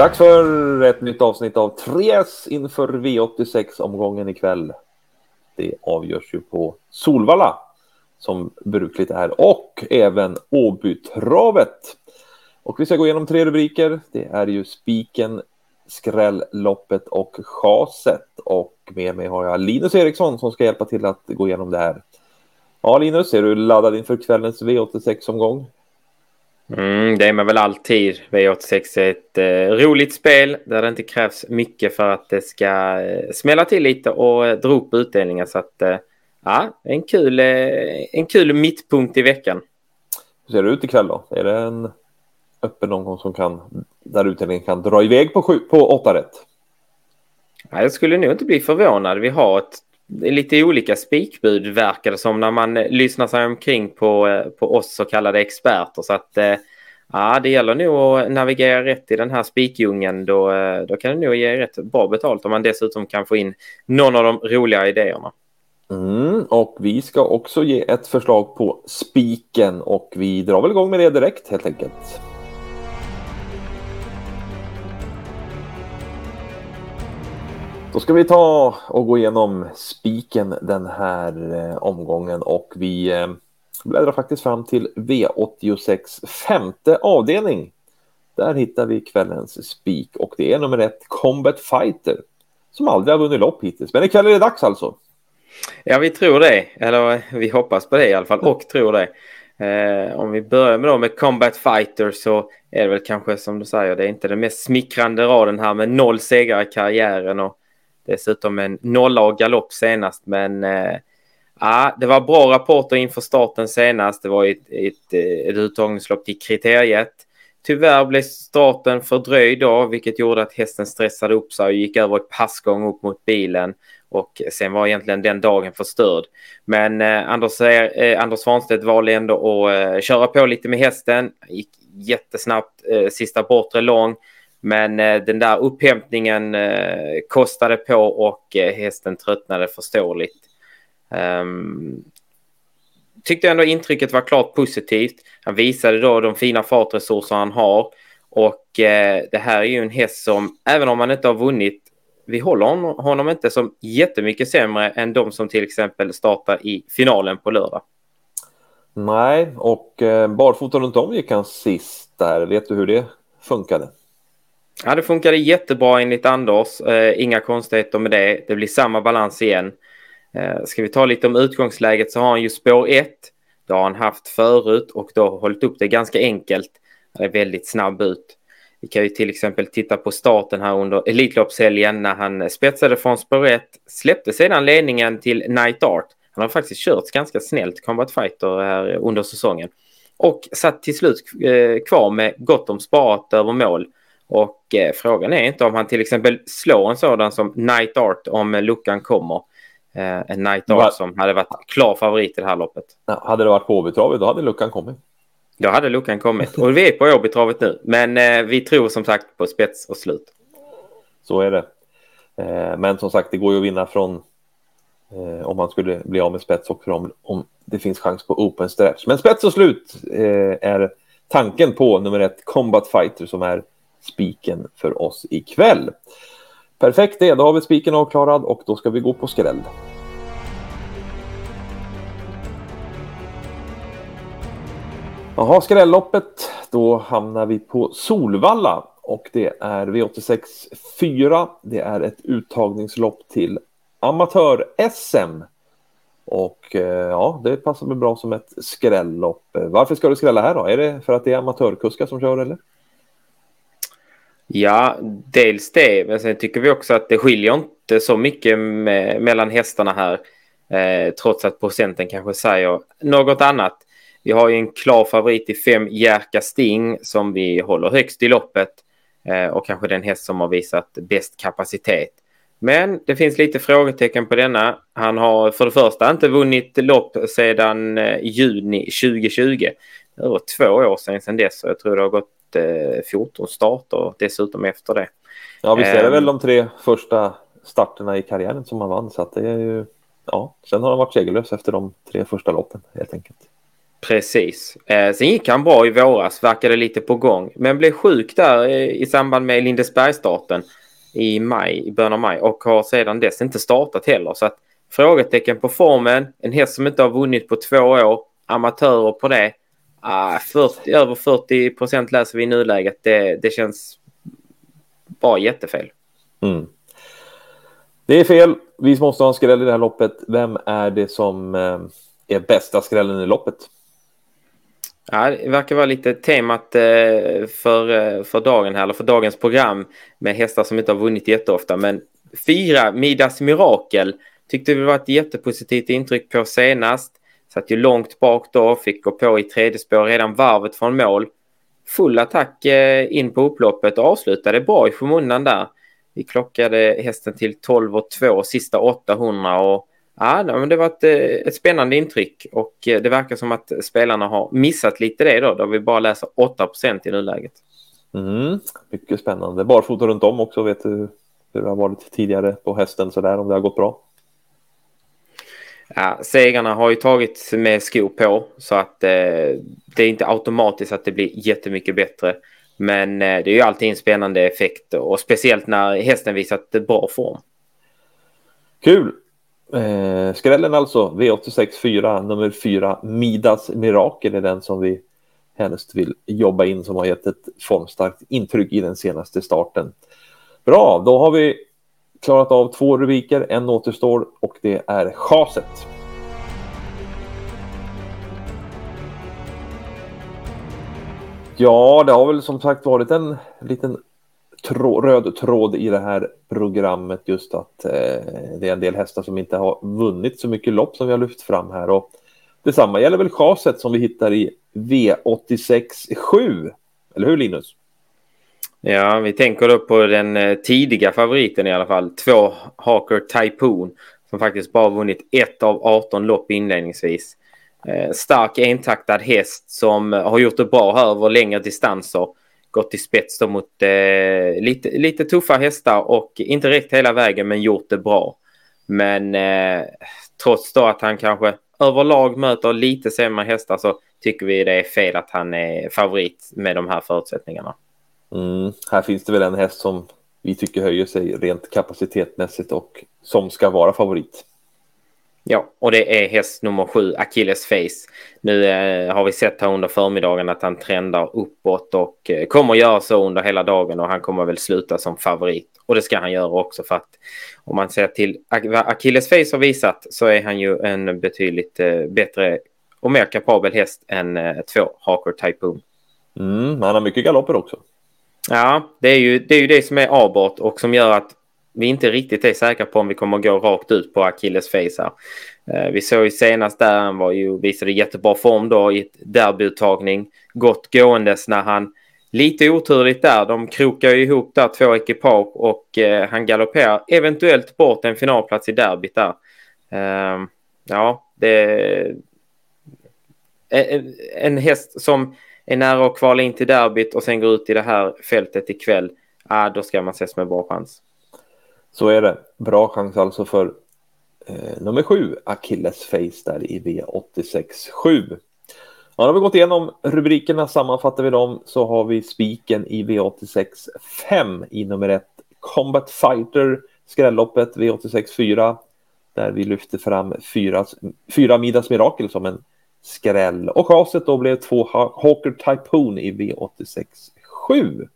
Dags för ett nytt avsnitt av 3S inför V86-omgången ikväll. Det avgörs ju på Solvalla som brukligt är och även Åbytravet. Och vi ska gå igenom tre rubriker. Det är ju spiken, skrälloppet och chaset. Och med mig har jag Linus Eriksson som ska hjälpa till att gå igenom det här. Ja, Linus, är du laddad inför kvällens V86-omgång? Mm, det är man väl alltid. V86 är ett eh, roligt spel där det inte krävs mycket för att det ska eh, smälla till lite och eh, dra upp utdelningen. Så att eh, ja, en kul, eh, en kul mittpunkt i veckan. Hur ser det ut ikväll då? Är det en öppen omgång som kan, där utdelningen kan dra iväg på, sju, på åtta rätt? Ja, jag skulle nog inte bli förvånad. Vi har ett lite olika spikbud verkar det som när man lyssnar sig omkring på, eh, på oss så kallade experter. Så att eh, ja, det gäller nog att navigera rätt i den här spikdjungeln. Då, eh, då kan det nog ge rätt bra betalt om man dessutom kan få in någon av de roliga idéerna. Mm, och vi ska också ge ett förslag på spiken och vi drar väl igång med det direkt helt enkelt. Då ska vi ta och gå igenom spiken den här eh, omgången och vi eh, bläddrar faktiskt fram till V86 femte avdelning. Där hittar vi kvällens spik och det är nummer ett Combat Fighter som aldrig har vunnit lopp hittills. Men ikväll är det dags alltså. Ja, vi tror det. Eller vi hoppas på det i alla fall och tror det. Eh, om vi börjar med, då med Combat Fighter så är det väl kanske som du säger, det är inte den mest smickrande raden här med noll segrar i karriären och Dessutom en nolla och galopp senast, men eh, ja, det var bra rapporter inför starten senast. Det var ett, ett, eh, ett uttagningslopp till kriteriet. Tyvärr blev starten fördröjd då, vilket gjorde att hästen stressade upp sig och gick över ett passgång upp mot bilen. Och sen var egentligen den dagen förstörd. Men eh, Anders, eh, Anders Svanstedt valde ändå att eh, köra på lite med hästen. Gick jättesnabbt eh, sista bortre lång. Men eh, den där upphämtningen eh, kostade på och eh, hästen tröttnade förståeligt. Um, tyckte ändå intrycket var klart positivt. Han visade då de fina fartresurser han har. Och eh, det här är ju en häst som, även om han inte har vunnit, vi håller honom, honom inte som jättemycket sämre än de som till exempel startar i finalen på lördag. Nej, och eh, barfota runt om gick han sist där. Vet du hur det funkade? Ja, det funkade jättebra enligt Anders. Eh, inga konstigheter med det. Det blir samma balans igen. Eh, ska vi ta lite om utgångsläget så har han ju spår 1. Det har han haft förut och då hållit upp det ganska enkelt. Han är väldigt snabb ut. Vi kan ju till exempel titta på starten här under Elitloppshelgen när han spetsade från spår 1, släppte sedan ledningen till Night Art. Han har faktiskt kört ganska snällt Combat Fighter här under säsongen och satt till slut eh, kvar med gott om sparat över mål och eh, frågan är inte om han till exempel slår en sådan som Night Art om luckan kommer. Eh, en Night Art som hade varit klar favorit i det här loppet. Ja, hade det varit på Åbytravet då hade luckan kommit. Då hade luckan kommit. Och vi är på Åbytravet nu. Men eh, vi tror som sagt på spets och slut. Så är det. Eh, men som sagt, det går ju att vinna från eh, om man skulle bli av med spets och om, om det finns chans på open stretch. Men spets och slut eh, är tanken på nummer ett Combat Fighter som är spiken för oss ikväll. Perfekt det, då har vi spiken avklarad och då ska vi gå på skräll. Jaha, skrälloppet. Då hamnar vi på Solvalla och det är V86 4. Det är ett uttagningslopp till amatör-SM. Och eh, ja, det passar väl bra som ett skrällopp. Varför ska du skrälla här då? Är det för att det är amatörkuskar som kör eller? Ja, dels det, men sen tycker vi också att det skiljer inte så mycket med, mellan hästarna här. Eh, trots att procenten kanske säger något annat. Vi har ju en klar favorit i fem Jerka Sting som vi håller högst i loppet eh, och kanske den häst som har visat bäst kapacitet. Men det finns lite frågetecken på denna. Han har för det första inte vunnit lopp sedan eh, juni 2020. Det var två år sedan, sedan dess och jag tror det har gått 14 starter dessutom efter det. Ja, visst är det väl ehm. de tre första starterna i karriären som han vann, så att det är ju, ja, sen har han varit segerlös efter de tre första loppen helt enkelt. Precis. Eh, sen gick han bra i våras, verkade lite på gång. Men blev sjuk där eh, i samband med Lindesbergsstarten i maj, i början av maj och har sedan dess inte startat heller. Så att frågetecken på formen. En häst som inte har vunnit på två år. Amatörer på det. Ah, 40, över 40 procent läser vi i nuläget. Det, det känns bara jättefel. Mm. Det är fel. Vi måste ha en skräll i det här loppet. Vem är det som eh, är bästa skrällen i loppet? Ja, det verkar vara lite temat eh, för, eh, för dagen här, eller för dagens program med hästar som inte har vunnit jätteofta. Men fyra Midas Mirakel tyckte vi var ett jättepositivt intryck på senast. Satt ju långt bak då, fick gå på i tredje spår redan varvet från mål. Full attack eh, in på upploppet och avslutade bra i skymundan där. Vi klockade hästen till 12 och 2 sista 800 och ja, det var ett, eh, ett spännande intryck och eh, det verkar som att spelarna har missat lite det då, då vi bara läser 8 procent i nuläget. Mm, mycket spännande. Barfota runt om också, vet du hur det har varit tidigare på hästen sådär om det har gått bra? Ja, segrarna har ju tagit med skor på så att eh, det är inte automatiskt att det blir jättemycket bättre. Men eh, det är ju alltid en spännande effekt och speciellt när hästen visat bra form. Kul! Eh, skrällen alltså, V86 4, nummer 4, Midas Mirakel är den som vi helst vill jobba in som har gett ett formstarkt intryck i den senaste starten. Bra, då har vi klarat av två rubriker, en återstår och det är chaset. Ja, det har väl som sagt varit en liten trå röd tråd i det här programmet just att eh, det är en del hästar som inte har vunnit så mycket lopp som vi har lyft fram här och detsamma gäller väl chaset som vi hittar i V86 7. Eller hur Linus? Ja, vi tänker då på den eh, tidiga favoriten i alla fall. Två Haker Typhoon som faktiskt bara vunnit ett av 18 lopp inledningsvis. Eh, stark entaktad häst som har gjort det bra här över längre distanser. Gått i spets då mot eh, lite, lite tuffa hästar och inte räckt hela vägen men gjort det bra. Men eh, trots då att han kanske överlag möter lite sämre hästar så tycker vi det är fel att han är favorit med de här förutsättningarna. Mm, här finns det väl en häst som vi tycker höjer sig rent kapacitetmässigt och som ska vara favorit. Ja, och det är häst nummer sju, Achilles Face. Nu eh, har vi sett här under förmiddagen att han trendar uppåt och eh, kommer göra så under hela dagen och han kommer väl sluta som favorit. Och det ska han göra också för att om man ser till vad Achilles Face har visat så är han ju en betydligt eh, bättre och mer kapabel häst än eh, två Haker Typhoon. Mm, han har mycket galopper också. Ja, det är ju det, är ju det som är avbort och som gör att vi inte riktigt är säkra på om vi kommer gå rakt ut på Achilles face här. Eh, vi såg ju senast där han var ju, visade jättebra form då i ett derbyuttagning. Gott gåendes när han lite oturligt där. De krokar ju ihop där två ekipage och eh, han galopperar eventuellt bort en finalplats i derbyt där. Eh, ja, det är en häst som är nära att kvala in till derbyt och sen går ut i det här fältet ikväll, ah, då ska man ses med bra chans. Så är det. Bra chans alltså för eh, nummer sju, Achilles Face där i V86 7. Ja, då har vi gått igenom rubrikerna, sammanfattar vi dem så har vi spiken i V86 5 i nummer 1, Combat Fighter, skrälloppet V86 4, där vi lyfter fram fyra, fyra Midas Mirakel som en skräll. Och chaset då blev två Hawker Typhoon i V86 7.